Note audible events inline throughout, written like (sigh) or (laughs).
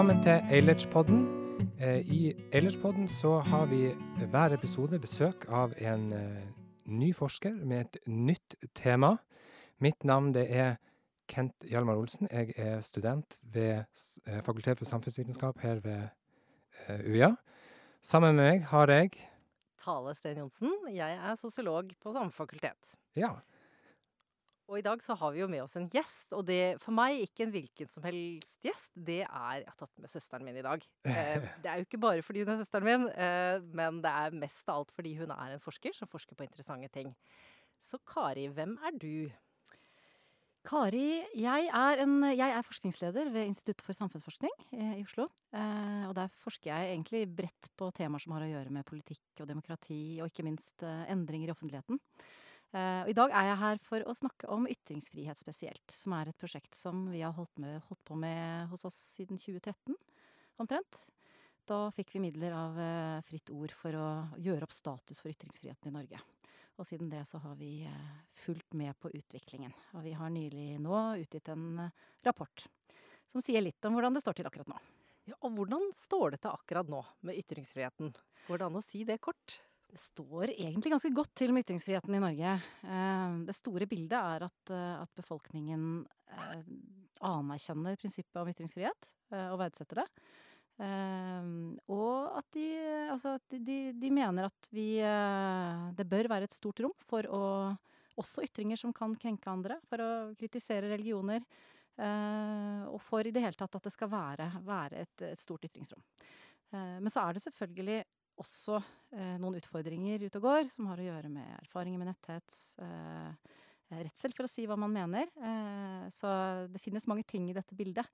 Velkommen til Eilertspodden. Eh, I Eilertspodden så har vi hver episode besøk av en eh, ny forsker med et nytt tema. Mitt navn det er Kent Hjalmar Olsen. Jeg er student ved eh, Fakultet for samfunnsvitenskap her ved UiA. Sammen med meg har jeg Tale Sten Johnsen. Jeg er sosiolog på samme fakultet. Ja, Og i dag så har vi jo med oss en gjest, og det for meg ikke en hvilken som helst gjest. Det er Jeg har tatt med søsteren min i dag. Eh, (laughs) det er jo ikke bare fordi hun er søsteren min, eh, men det er mest av alt fordi hun er en forsker som forsker på interessante ting. Så Kari, hvem er du? Kari, jeg er, en, jeg er forskningsleder ved Institutt for samfunnsforskning eh, i Oslo. Eh, og der forsker jeg egentlig bredt på temaer som har å gjøre med politikk og demokrati, og ikke minst endringer i offentligheten. Eh, og I dag er jeg her for å snakke om ytringsfrihet spesielt, som er et prosjekt som vi har holdt, med, holdt på med hos oss siden 2013, omtrent. Da fikk vi midler av eh, Fritt Ord for å gjøre opp status for ytringsfriheten i Norge. Og siden det så har vi eh, fulgt med på utviklingen. Og vi har nylig nå utgitt en rapport som sier litt om hvordan det står til akkurat nå. Ja, og hvordan står det til akkurat nå med ytringsfriheten? Går det an å si det kort? Det står egentlig ganske godt til med ytringsfriheten i Norge. Eh, Det store bildet er at, eh, at befolkningen eh, anerkjenner prinsippet om ytringsfrihet og verdsetter det. Og at de, altså at de, de, mener at vi Det bør være et stort rom for å Også ytringer som kan krenke andre. For å kritisere religioner. og for i det hele tatt at det skal være, være et, et stort ytringsrom. Men så er det selvfølgelig også eh, noen utfordringer ute og går, som har å gjøre med erfaringer med netthets, eh, redsel for å si hva man mener. Eh, så det finnes mange ting i dette bildet.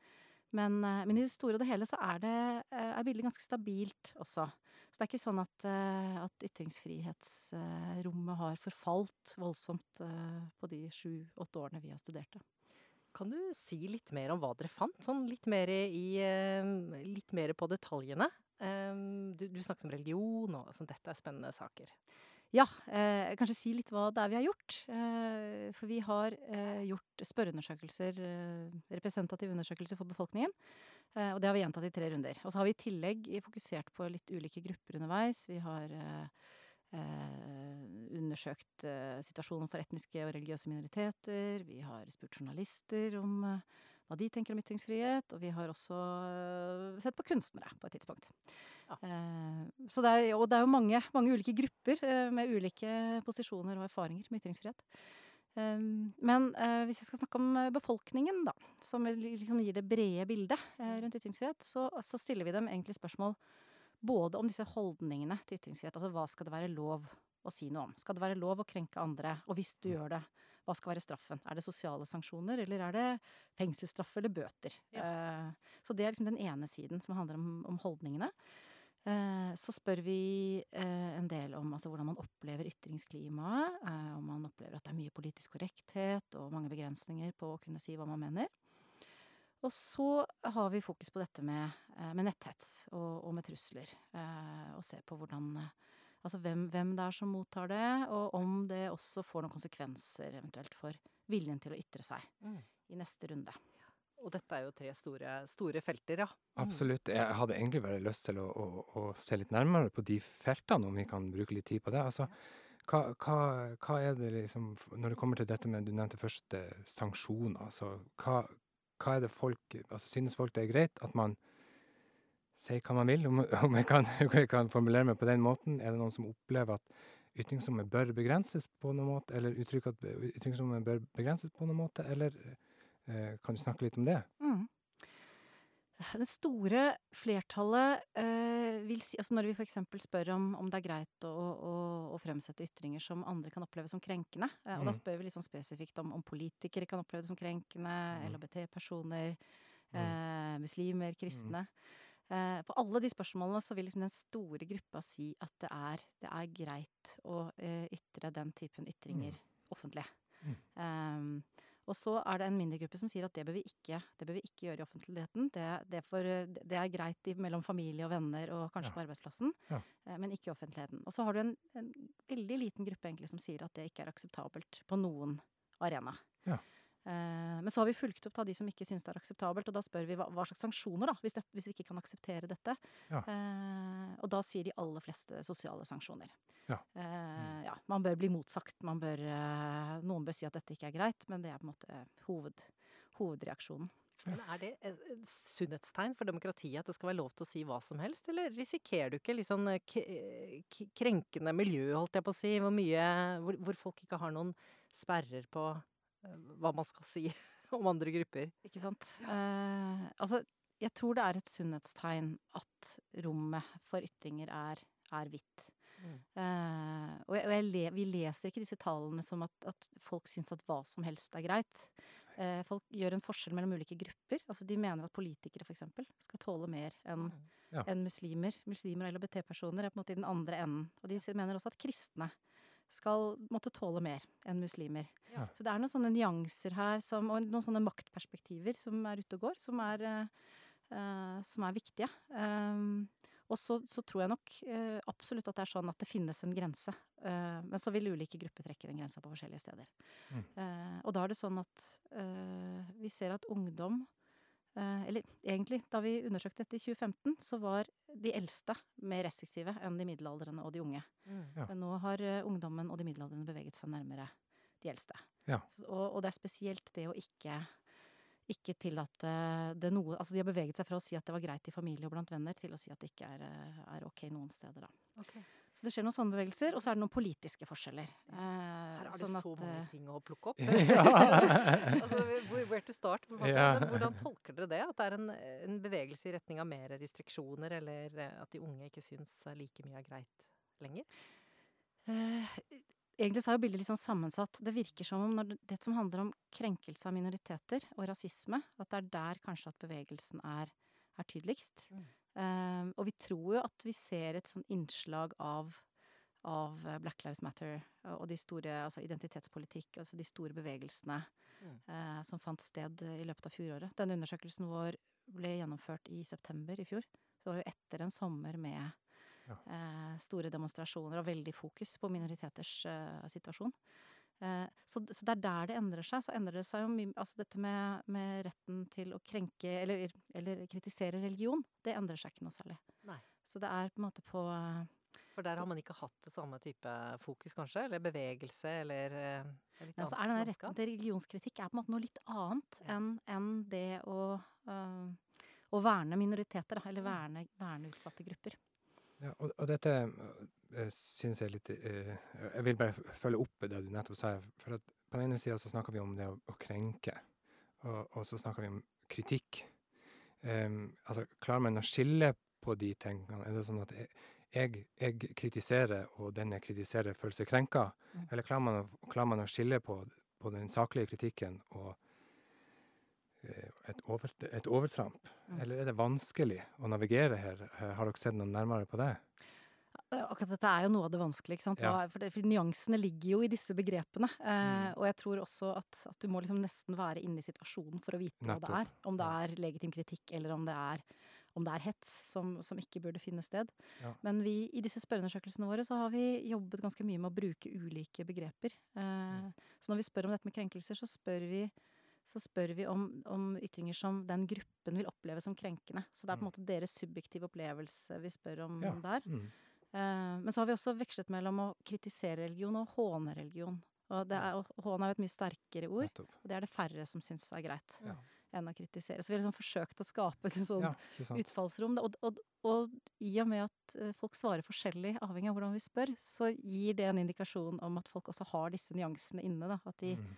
Men, eh, men i det store og det hele så er, det, eh, er bildet ganske stabilt også. Så det er ikke sånn at, eh, at ytringsfrihetsrommet har forfalt voldsomt på de sju-åtte årene vi har studert det. Kan du si litt mer om hva dere fant? Sånn litt mer, i, litt mer på detaljene. Eh, Du, du snakket om religion, og sånn, dette er spennende saker. Ja, eh, kanskje si litt hva det er vi har gjort. Eh, for vi har eh, gjort spørreundersøkelser, eh, representative undersøkelser for befolkningen. Eh, og det har vi gjentatt i tre runder. Og så har vi i tillegg fokusert på litt ulike grupper underveis. Vi har eh, undersøkt situasjonen for etniske og religiøse minoriteter. Vi har spurt journalister om eh, hva de tenker om ytringsfrihet. Og vi har også eh, sett på kunstnere på et tidspunkt. Ja. Eh, så det er, og det er jo mange, mange ulike grupper eh, med ulike posisjoner og erfaringer med ytringsfrihet. Um, men eh, hvis jeg skal snakke om befolkningen, da, som liksom gir det brede bildet eh, rundt ytringsfrihet, så, så stiller vi dem egentlig spørsmål både om disse holdningene til ytringsfrihet. Altså hva skal det være lov å si noe om? Skal det være lov å krenke andre? Og hvis du gjør det, hva skal være straffen? Er det sosiale sanksjoner, eller er det fengselsstraff eller bøter? Eh, så det er liksom den ene siden som handler om, om holdningene. Eh, Så spør vi eh, en del om altså, hvordan man opplever ytringsklimaet. Om man opplever at det er mye politisk korrekthet og mange begrensninger på å kunne si hva man mener. Og så har vi fokus på dette med, med netthets og, og med trusler. Og se på hvordan Altså hvem, hvem det er som mottar det, og om det også får noen konsekvenser eventuelt for viljen til å ytre seg Mm. i neste runde. Og dette er jo tre store, store felter, ja. Mm. absolutt. Jeg hadde egentlig bare lyst til å, å, å se litt nærmere på de feltene, om vi kan bruke litt tid på det. Altså, hva, hva, hva er det liksom Når det kommer til dette med Du nevnte først eh, sanksjoner. Altså, hva, hva er det folk altså, Synes folk det er greit at man sier hva man vil, om, om, jeg kan, (laughs) jeg kan formulere meg på den måten? Er det noen som opplever at ytringsrommet bør begrenses på noen måte, eller uttrykker at ytringsrommet bør begrenses på noen måte, eller eh, kan du snakke litt om det? Mm. Det store flertallet eh, vil si altså Når vi f.eks. spør om, om det er greit å, å, å fremsette ytringer som andre kan oppleve som krenkende, eh, og da Mm. spør vi litt sånn spesifikt om, om politikere kan oppleve det som krenkende, Mm. LHBT-personer, Mm. eh, muslimer, kristne. Eh, på alle de spørsmålene så vil liksom den store gruppa si at det er, det er greit å eh, ytre den typen ytringer offentlig. Mm. Um, og så er det en mindre gruppe som sier at det bør vi ikke, det bør vi ikke gjøre i offentligheten. Det, det, for, det er greit i, mellom familie og venner og kanskje Ja. på arbeidsplassen, Ja. eh, men ikke i offentligheten. Og så har du en, en veldig liten gruppe egentlig som sier at det ikke er akseptabelt på noen arena. Ja. Eh, men så har vi fulgt opp da de som ikke syns det er akseptabelt, og da spør vi hva, hva slags sanksjoner, da, hvis, det, hvis vi ikke kan akseptere dette. Ja. Eh, og da sier de aller fleste sosiale sanksjoner. Ja. Eh, ja, man bør bli motsagt, man bør eh, Noen bør si at dette ikke er greit, men det er på en måte hoved, hovedreaksjonen. Men er det et et sunnhetstegn for demokratiet at det skal være lov til å si hva som helst, eller risikerer du ikke litt sånn eh, k eh, krenkende miljø, holdt jeg på å si, hvor mye hvor, hvor folk ikke har noen sperrer på eh, hva man skal si (laughs) om andre grupper? Ikke sant? Eh, altså, jeg tror det er et sunnhetstegn at rommet for ytringer er, er hvitt. Mm. Eh, og jeg, og jeg le, vi leser ikke disse tallene som at, at folk syns at hva som helst er greit. Eh, folk gjør en forskjell mellom ulike grupper. Altså, de mener at politikere for eksempel skal tåle mer enn Mm. Ja. en muslimer. Muslimer og LHBT-personer er på en måte i den andre enden. Og de mener også at kristne skal måtte tåle mer enn muslimer. Ja. Så det er noen sånne nyanser her, som, og noen sånne maktperspektiver som er ute og går, som er, eh, som er viktige. Um, og så, så tror jeg nok uh, absolutt at det er sånn at det finnes en grense. Uh, men så vil ulike grupper trekke den grensa på forskjellige steder. Mm. Og da er det sånn at vi ser at ungdom Eller egentlig, da vi undersøkte dette i 2015, så var de eldste mer restriktive enn de middelaldrende og de unge. Mm. Ja. Men nå har eh, ungdommen og de middelaldrende beveget seg nærmere de eldste. Ja. Så, og, og det er spesielt det å ikke ikke tillate det noe Altså de har beveget seg fra å si at det var greit i familie og blant venner, til å si at det ikke er, eh, er ok noen steder, da. Ok. Så det skjer noen sånne bevegelser, og så er det noen politiske forskjeller. Eh, Her har du sånn så mange eh, ting å plukke opp. (laughs) (laughs) Altså, where to start? Ja. Men hvordan tolker dere det? At det er en, en bevegelse i retning av mer restriksjoner, eller eh, at de unge ikke syns like mye er greit lenger? Eh, egentlig så er jo bildet litt sånn sammensatt. Det virker som om når det, det som handler om krenkelse av minoriteter og rasisme, at det er der kanskje at bevegelsen er, er tydeligst. Mm. Eh, og vi tror jo at vi ser et sånn innslag av, av eh, Black Lives Matter og de store, altså identitetspolitikk, altså de store bevegelsene Mm. eh, som fant sted i løpet av fjoråret. Denne undersøkelsen vår ble gjennomført i september i fjor. Så det var jo etter en sommer med Ja. eh, store demonstrasjoner og veldig fokus på minoriteters eh, situasjon. Eh, så, så det er der det endrer seg. Så endrer det seg jo mye Altså dette med, med retten til å krenke eller, eller kritisere religion, det endrer seg ikke noe særlig. Nei. Så det er på en måte på eh, For der har man ikke hatt det samme type fokus, kanskje? Eller bevegelse, eller eh, litt Ja, så er denne retten til religionskritikk er på en måte noe litt annet Ja. enn en det å, øh, å verne minoriteter, eller Mm. verne, verne utsatte grupper. Ja, og, og dette uh, syns jeg er litt eh, Jeg vil bare følge opp det du nettopp sa. For at på den ene sida så snakker vi om det å, å krenke, og, og så snakker vi om kritikk. Um, altså, klarer man å skille på de tingene? Er det sånn at jeg, jeg, jeg kritiserer, og den jeg kritiserer, føler seg krenka? Mm. Eller klarer man, å, klarer man å skille på, på den saklige kritikken og eh, et, over, et overtramp? Mm. Eller er det vanskelig å navigere her? Eh, Har dere sett noe nærmere på det? Eh, Akkurat dette er jo noe av det vanskelige, ikke sant. Ja. For, det, for nyansene ligger jo i disse begrepene. Eh, Mm. Og jeg tror også at, at du må liksom nesten være inne i situasjonen for å vite hva det er. Om det er legitim kritikk, eller om det er, om det er hets som, som ikke burde finne sted. Ja. Men vi, i disse spørreundersøkelsene våre så har vi jobbet ganske mye med å bruke ulike begreper. Eh, Så når vi spør om dette med krenkelser, så spør vi, så spør vi om, om ytringer som den gruppen vil oppleve som krenkende. Så det er på en Mm. måte deres subjektive opplevelse vi spør om Ja. der. Mm. Eh, men så har vi også vekslet mellom å kritisere religion og håne religion. Og det er, hån er jo et mye sterkere ord, Nettopp. og det er det færre som syns er greit Ja. enn å kritisere. Så vi har liksom forsøkt å skape et sånn Ja, utfallsrom. Og, og, og i og med at eh, folk svarer forskjellig avhengig av hvordan vi spør, så gir det en indikasjon om at folk også har disse nyansene inne. Da. At de, Mm.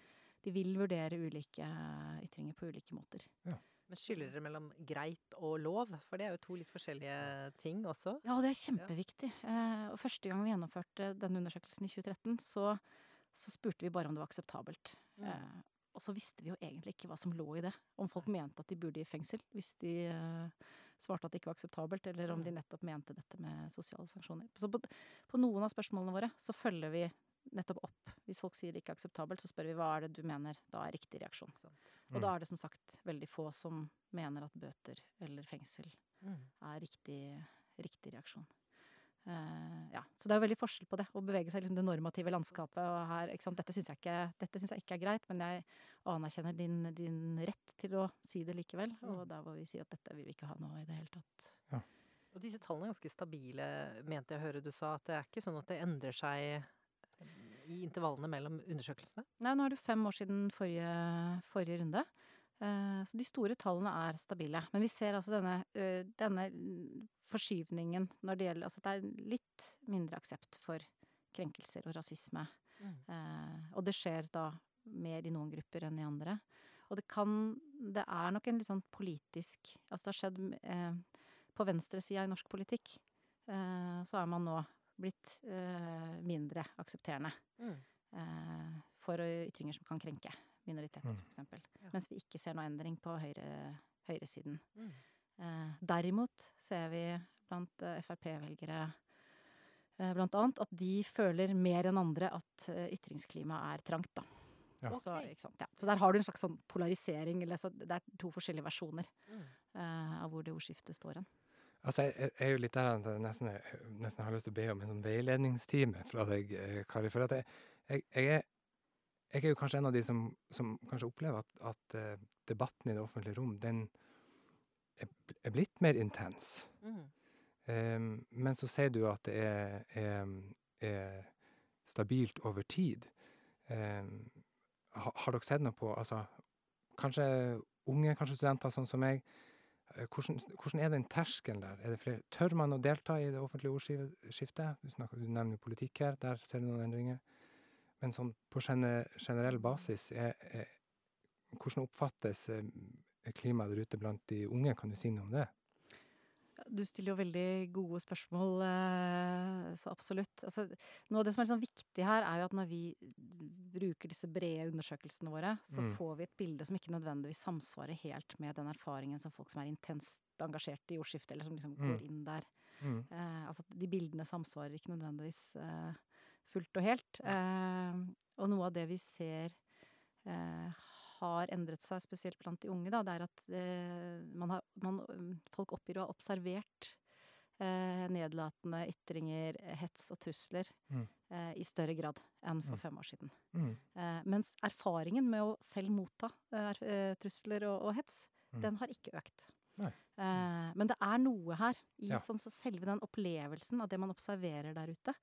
De vil vurdere ulike eh, ytringer på ulike måter. Men skiller dere mellom greit og lov? For det er jo to litt forskjellige ting også. Ja, og det er kjempeviktig. Eh, og første gang vi gjennomførte denne undersøkelsen i 2013, så, så spurte vi bare om det var akseptabelt. Mm. Eh, og så visste vi jo egentlig ikke hva som lå i det. Om folk mente at de burde i fengsel hvis de svarte at det ikke var akseptabelt, eller om de nettopp mente dette med sosiale sanksjoner. Så på, på noen av spørsmålene våre så følger vi nettopp opp. Hvis folk sier det ikke er akseptabelt, så spør vi hva er det du mener da er riktig reaksjon. Sant? Og Mm. da er det som sagt veldig få som mener at bøter eller fengsel Mm. er riktig, riktig reaksjon. Uh, ja. Så det er jo veldig forskjell på det, å bevege seg i liksom det normative landskapet. Og her, ikke sant? Dette syns jeg, synes jeg ikke er greit, men jeg anerkjenner din, din rett til å si det likevel. Mm. Og der hvor vi sier at dette vil vi ikke ha nå i det hele tatt. Og disse tallene er ganske stabile, mente jeg å høre du sa. At det er ikke sånn at det endrer seg i intervallene mellom undersøkelsene? Nei, nå er det fem år siden forrige, forrige runde. Eh, Så de store tallene er stabile. Men vi ser altså denne, denne forskyvningen når det gjelder Altså det er litt mindre aksept for krenkelser og rasisme. Mm. Og det skjer da mer i noen grupper enn i andre. Og det kan Det er nok en litt sånn politisk Altså det har skjedd eh, på venstresida i norsk politikk. eh, Så er man nå blitt eh, mindre aksepterende Mm. eh, for ytringer som kan krenke minoriteter, Mm. for eksempel. Ja. Mens vi ikke ser noe endring på høyre, høyresiden. Mm. Eh, derimot ser vi blant eh, Frp-velgere eh, blant annet at de føler mer enn andre at eh, ytringsklimaet er trangt, da. Ja. Så, sant? Ja. så der har du en slags sånn polarisering, eller så det er to forskjellige versjoner Mm. eh, av hvor det ordskiftet står hen. Altså, jeg, jeg er jo litt der at jeg nesten, nesten har lyst til å be om en sånn veiledningstime fra deg, eh, Kari. For at jeg, jeg, jeg, er, jeg er jo kanskje en av de som, som kanskje opplever at, at eh, debatten i det offentlige rom, den er, er blitt mer intens. Mm. Um, men så sier du at det er, er, er stabilt over tid. Um, har, har dere sett noe på altså, Kanskje unge, kanskje studenter sånn som meg. Eh, Hvordan, hvordan er den terskelen der? Er det flere, tør man å delta i det offentlige ordskiftet? Du, snakker, du nevner politikk her, der ser du noen endringer. Men sånn på generell basis, er, er, hvordan oppfattes eh, klimaet der ute blant de unge? Kan du si noe om det? Du stiller jo veldig gode spørsmål, eh, så absolutt. Altså, noe av det som er sånn viktig her, er jo at når vi bruker disse brede undersøkelsene våre, så Mm. får vi et bilde som ikke nødvendigvis samsvarer helt med den erfaringen som folk som er intenst engasjert i ordskiftet, eller som liksom Mm. går inn der. Mm. Eh, altså, de bildene samsvarer ikke nødvendigvis eh, fullt og helt. Eh, og noe av det vi ser eh, har endret seg, spesielt blant de unge, da, det er at eh, man har, man, mm, folk oppgir å ha observert eh, nedlatende ytringer, hets og trusler Mm. eh, i større grad enn for Mm. fem år siden. Mm. Eh, mens erfaringen med å selv motta eh, eh, trusler og, og hets, Mm. den har ikke økt. Eh, men det er noe her i Ja. sånn, så selve den opplevelsen av det man observerer der ute,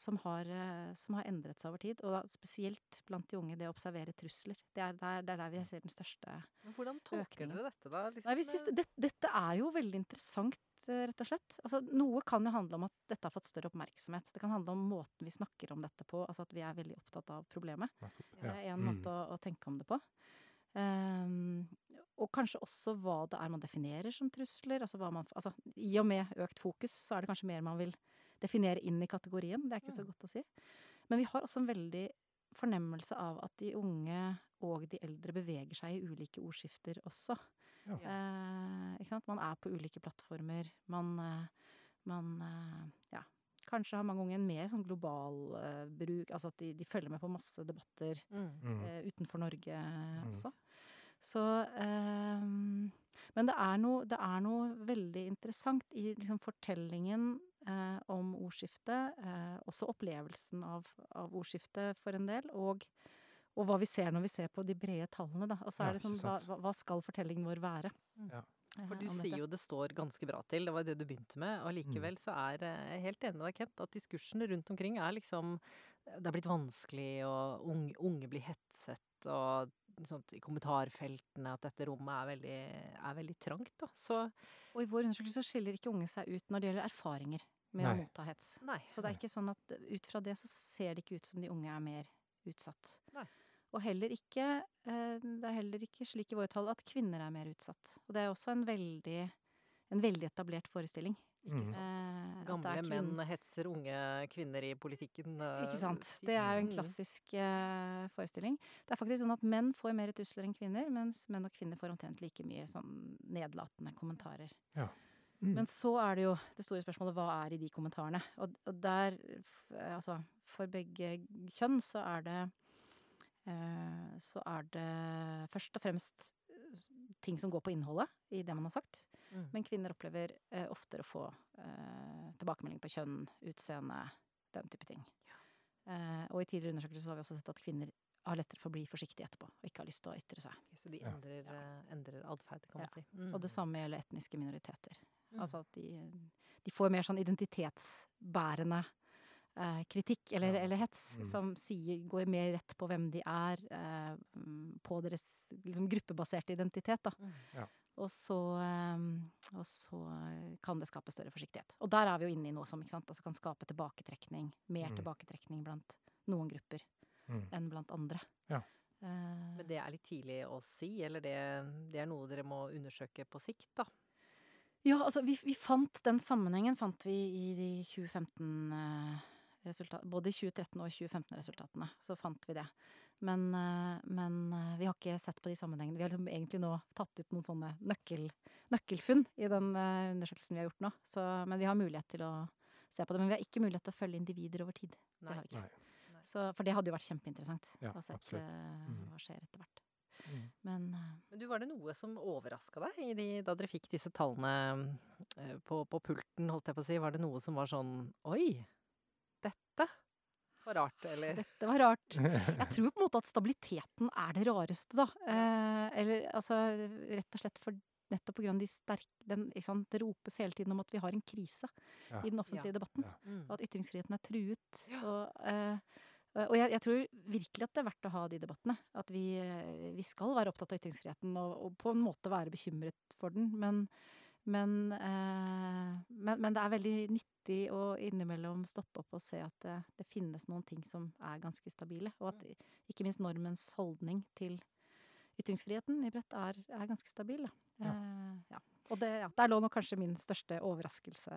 som, har, eh, som har endret seg over tid. Og da spesielt blant de unge, det å observere trusler. Det er der, det er der vi ser den største Men hvordan tolker dere dette, da? Liksom, Nei, vi synes det, Dette er jo veldig interessant, eh, rett og slett. Altså, noe kan jo handle om at dette har fått større oppmerksomhet. Det kan handle om måten vi snakker om dette på, altså at vi er veldig opptatt av problemet. Det er én Mm. måte å, å tenke om det på. Um, og kanskje også hva det er man definerer som trusler. Altså, hva man, altså, I og med økt fokus, så er det kanskje mer man vil definere inn i kategorien. Det er ikke så Mm. godt å si. Men vi har også en veldig fornemmelse av at de unge og de eldre beveger seg i ulike ordskifter også. Ja. Eh, ikke sant? Man er på ulike plattformer. Man, eh, man eh, ja, kanskje har mange unge en mer sånn global eh, bruk. Altså at de, de følger med på masse debatter Mm. Mm. eh, utenfor Norge også. Så eh, Men det er, noe, det er noe veldig interessant i liksom fortellingen om ordskiftet. Eh, også opplevelsen av, av ordskiftet for en del. Og, og hva vi ser når vi ser på de brede tallene. Da. Altså er det sånn, hva, hva skal fortellingen vår være? Ja. eh, For du sier jo det står ganske bra til, det var det du begynte med. Og likevel så er eh, jeg helt enig med deg, Kent, at diskursen rundt omkring er liksom Det er blitt vanskelig, og unge, unge blir hetset, og sånt, i kommentarfeltene at dette rommet er veldig, er veldig trangt, da. Så Og i vår undersøkelse så skiller ikke unge seg ut når det gjelder erfaringer med å motta hets. nei. Så det er ikke sånn at ut fra det så ser det ikke ut som de unge er mer utsatt. Nei. Og heller ikke eh, Det er heller ikke slik i våre tall at kvinner er mer utsatt. Og det er også en veldig, en veldig etablert forestilling. Ikke Mm. sant. Eh, Gamle menn hetser unge kvinner i politikken. eh, Ikke sant. Det er jo en Mm. klassisk eh, forestilling. Det er faktisk sånn at menn får mer trusler enn kvinner, mens menn og kvinner får omtrent like mye sånn nedlatende kommentarer. Mm. Men så er det jo det store spørsmålet hva er i de kommentarene? Og, og der, altså for begge kjønn, så er det eh, Så er det først og fremst eh, ting som går på innholdet i det man har sagt. Mm. Men kvinner opplever eh, oftere å få eh, tilbakemelding på kjønn, utseende, den type ting. Eh, og i tidligere undersøkelser så har vi også sett at kvinner har lettere for å bli forsiktige etterpå og ikke har lyst til å ytre seg. Okay, Så de Ja. endrer, eh, endrer atferd, kan man Ja. si. Mm. Og det samme gjelder etniske minoriteter. Mm. Altså at de, de får mer sånn identitetsbærende eh, kritikk eller, Ja. eller hets, Mm. som sier, går mer rett på hvem de er, eh, på deres liksom, gruppebaserte identitet. Da. Mm. Og så, eh, og så kan det skape større forsiktighet. Og der er vi jo inne i noe som ikke sant? Altså, kan skape tilbaketrekning, mer Mm. tilbaketrekning blant noen grupper Mm. enn blant andre. Ja. Uh, Men det er litt tidlig å si, eller det, det er noe dere må undersøke på sikt, da? Ja, altså vi, vi fant den sammenhengen fant vi i de 2015 eh, resultat, Både i 2013 og 2015-resultatene så fant vi det. Men, eh, men eh, vi har ikke sett på de sammenhengene. Vi har liksom egentlig nå tatt ut noen sånne nøkkel, nøkkelfunn i den eh, undersøkelsen vi har gjort nå. Så, men vi har mulighet til å se på det. Men vi har ikke mulighet til å følge individer over tid. Det Nei. har vi ikke. Så, for det hadde jo vært kjempeinteressant Ja, å se Mm. hva skjer etter hvert. Mm. Men Men du, var det noe som overraska deg i de, da dere fikk disse tallene på, på pulten, holdt jeg på å si? Var det noe som var sånn Oi! Var rart, eller? dette var rart. Jeg tror på en måte at stabiliteten er det rareste, da. Eh, eller altså rett og slett for nettopp på grunn de sterke den, ikke sant? Det ropes hele tiden om at vi har en krise Ja. i den offentlige Ja. debatten. Ja. Mm. Og at ytringsfriheten er truet. Ja. Og, eh, og jeg, jeg tror virkelig at det er verdt å ha de debattene. At vi, vi skal være opptatt av ytringsfriheten og, og på en måte være bekymret for den. Men, men, eh, men, men det er veldig nyttig å innimellom stoppe opp og se at det, det finnes noen ting som er ganske stabile. Og at ikke minst normens holdning til ytringsfriheten i Brett er, er ganske stabil. Ja. Eh, ja. Og det, ja, der lå nok kanskje min største overraskelse.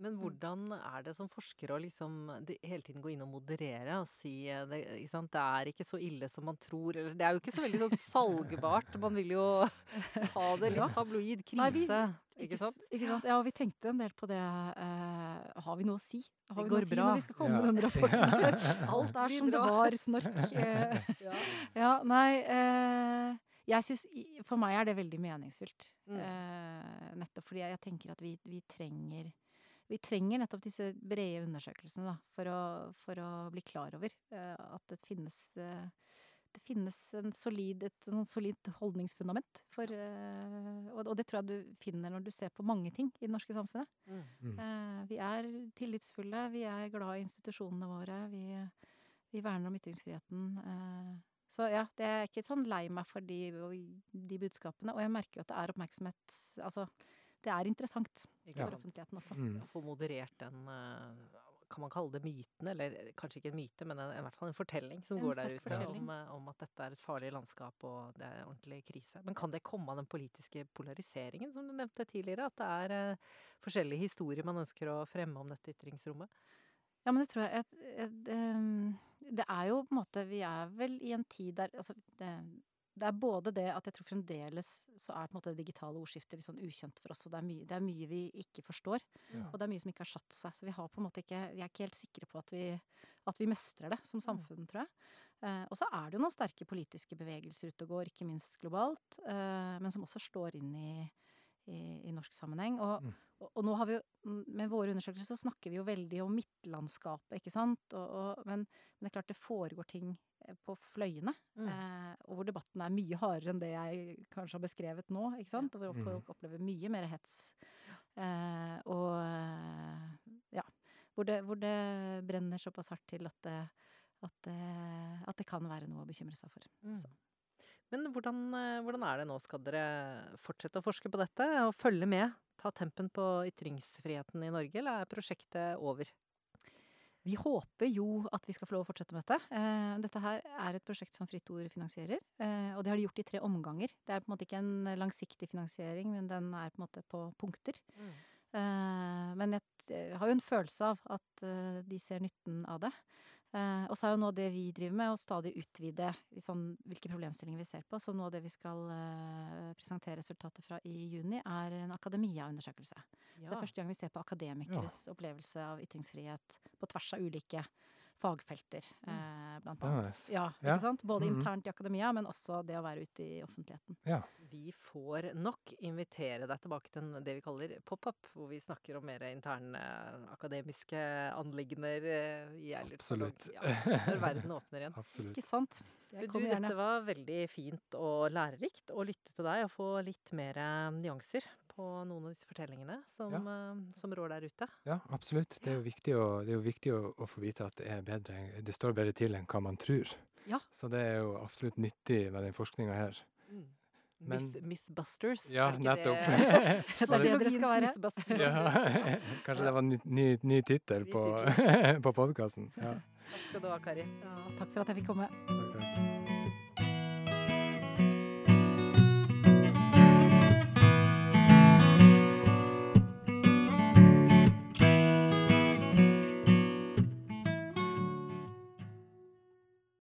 Men hvordan er det som forsker å liksom de, hele tiden gå inn og moderere og si eh, det, ikke sant? det er ikke så ille som man tror, eller det er jo ikke så veldig sånn (laughs) salgbart. Man vil jo (laughs) ha det litt tabloid krise. Nei, vi- Ikke, ikke sant? ikke sant? Ja, og vi tenkte en del på det. Uh, har vi noe å si? Har Det vi noe å si bra. når vi skal komme Ja. med den rapporten? (laughs) Alt er som det var, snork. Uh, Ja. Ja, nei uh, Jeg synes, For meg er det veldig meningsfylt. Mm. Eh, nettopp fordi jeg, jeg tenker at vi, vi trenger vi trenger nettopp disse brede undersøkelsene da, for, å, for å bli klar over eh, at det finnes eh, det finnes en solid, et sånn solid holdningsfundament. For, eh, og, og det tror jeg du finner når du ser på mange ting i det norske samfunnet. Mm. Mm. Eh, vi er tillitsfulle, vi er glad i institusjonene våre, vi, vi verner om ytringsfriheten. Eh, så ja, det er ikke sånn lei meg for de, de budskapene. Og jeg merker jo at det er oppmerksomhet Altså, det er interessant Ikke for offentligheten også. Mm. Få moderert den eh, Kan man kalle det myten? Eller kanskje ikke en myte, men en, i hvert fall en fortelling som En går der ute om, eh, om at dette er et farlig landskap og det er ordentlig krise. Men kan det komme av den politiske polariseringen som du nevnte tidligere? At det er eh, forskjellige historier man ønsker å fremme om dette ytringsrommet? Ja, men det tror jeg at, at, um, Det er jo på en måte Vi er vel i en tid der Altså, det, det er både det at jeg tror fremdeles så er på en måte det digitale ordskiftet litt sånn ukjent for oss, og det er mye, det er mye vi ikke forstår. Ja. Og det er mye som ikke har satt seg. Så vi har på en måte ikke Vi er ikke helt sikre på at vi, at vi mestrer det som samfunn, tror jeg. Eh, og så er det jo noen sterke politiske bevegelser ute og går, ikke minst globalt, eh, men som også slår inn i, i, i norsk sammenheng. Og, Mm. og, og nå har vi jo Med våre undersøkelser så snakker vi jo veldig om midtlandskapet, ikke sant. Og, men, men det er klart det foregår ting på fløyene. Mm. Eh, og hvor debatten er mye hardere enn det jeg kanskje har beskrevet nå. ikke sant? Og hvor Mhm. folk opplever mye mer hets. Eh, og eh, ja. Hvor det, hvor det brenner såpass hardt til at det, at, det, at det kan være noe å bekymre seg for. Mm. Så. Men hvordan, eh, hvordan er det nå? Skal dere fortsette å forske på dette og følge med? Ta tempen på ytringsfriheten i Norge, eller er prosjektet over? Vi håper jo at vi skal få lov å fortsette med dette. Eh, dette her er et prosjekt som Fritt Ord finansierer, eh, og det har de gjort i tre omganger. Det er på en måte ikke en langsiktig finansiering, men den er på en måte på punkter. Mm. men jeg har jo en følelse av at eh, de ser nytten av det. Eh, og så er jo nå det vi driver med, å stadig utvide litt sånn, hvilke problemstillinger vi ser på. Så nå det vi skal eh, presentere resultatet fra i juni, er en akademia-undersøkelse. Så det er første gang vi ser på akademikeres opplevelse av ytringsfrihet på tvers av ulike fagfelter, Mm. eh, blant annet. Ja, Ja. ikke sant? Både Mhm. internt i akademia, men også det å være ute i offentligheten. Ja. Vi får nok invitere deg tilbake til det vi kaller pop-up, hvor vi snakker om mer interne akademiske anliggender eh, i Absolutt. Ja, når verden åpner igjen. (laughs) Absolutt. Ikke sant? Jeg du, kommer gjerne. dette var veldig fint og lærerikt å lytte til deg og få litt mer eh, nyanser på noen av disse fortellingene som, eh, som rår der ute. Ja, absolutt. Det er jo viktig, å, det er jo viktig å, å få vite at det er bedre, det står bedre til enn hva man tror. Ja. Så det er jo absolutt nyttig med den forskninga her. Men- Myth, Mythbusters. Ja, er ikke nettopp. Det, (laughs) Det er det dere skal være. Mythbusters. ja. (laughs) Kanskje det var ny, ny, ny tittel på, (laughs) på podkasten. Ja. Takk skal du ha, Kari. Ja, takk for at jeg fikk komme. Takk, takk.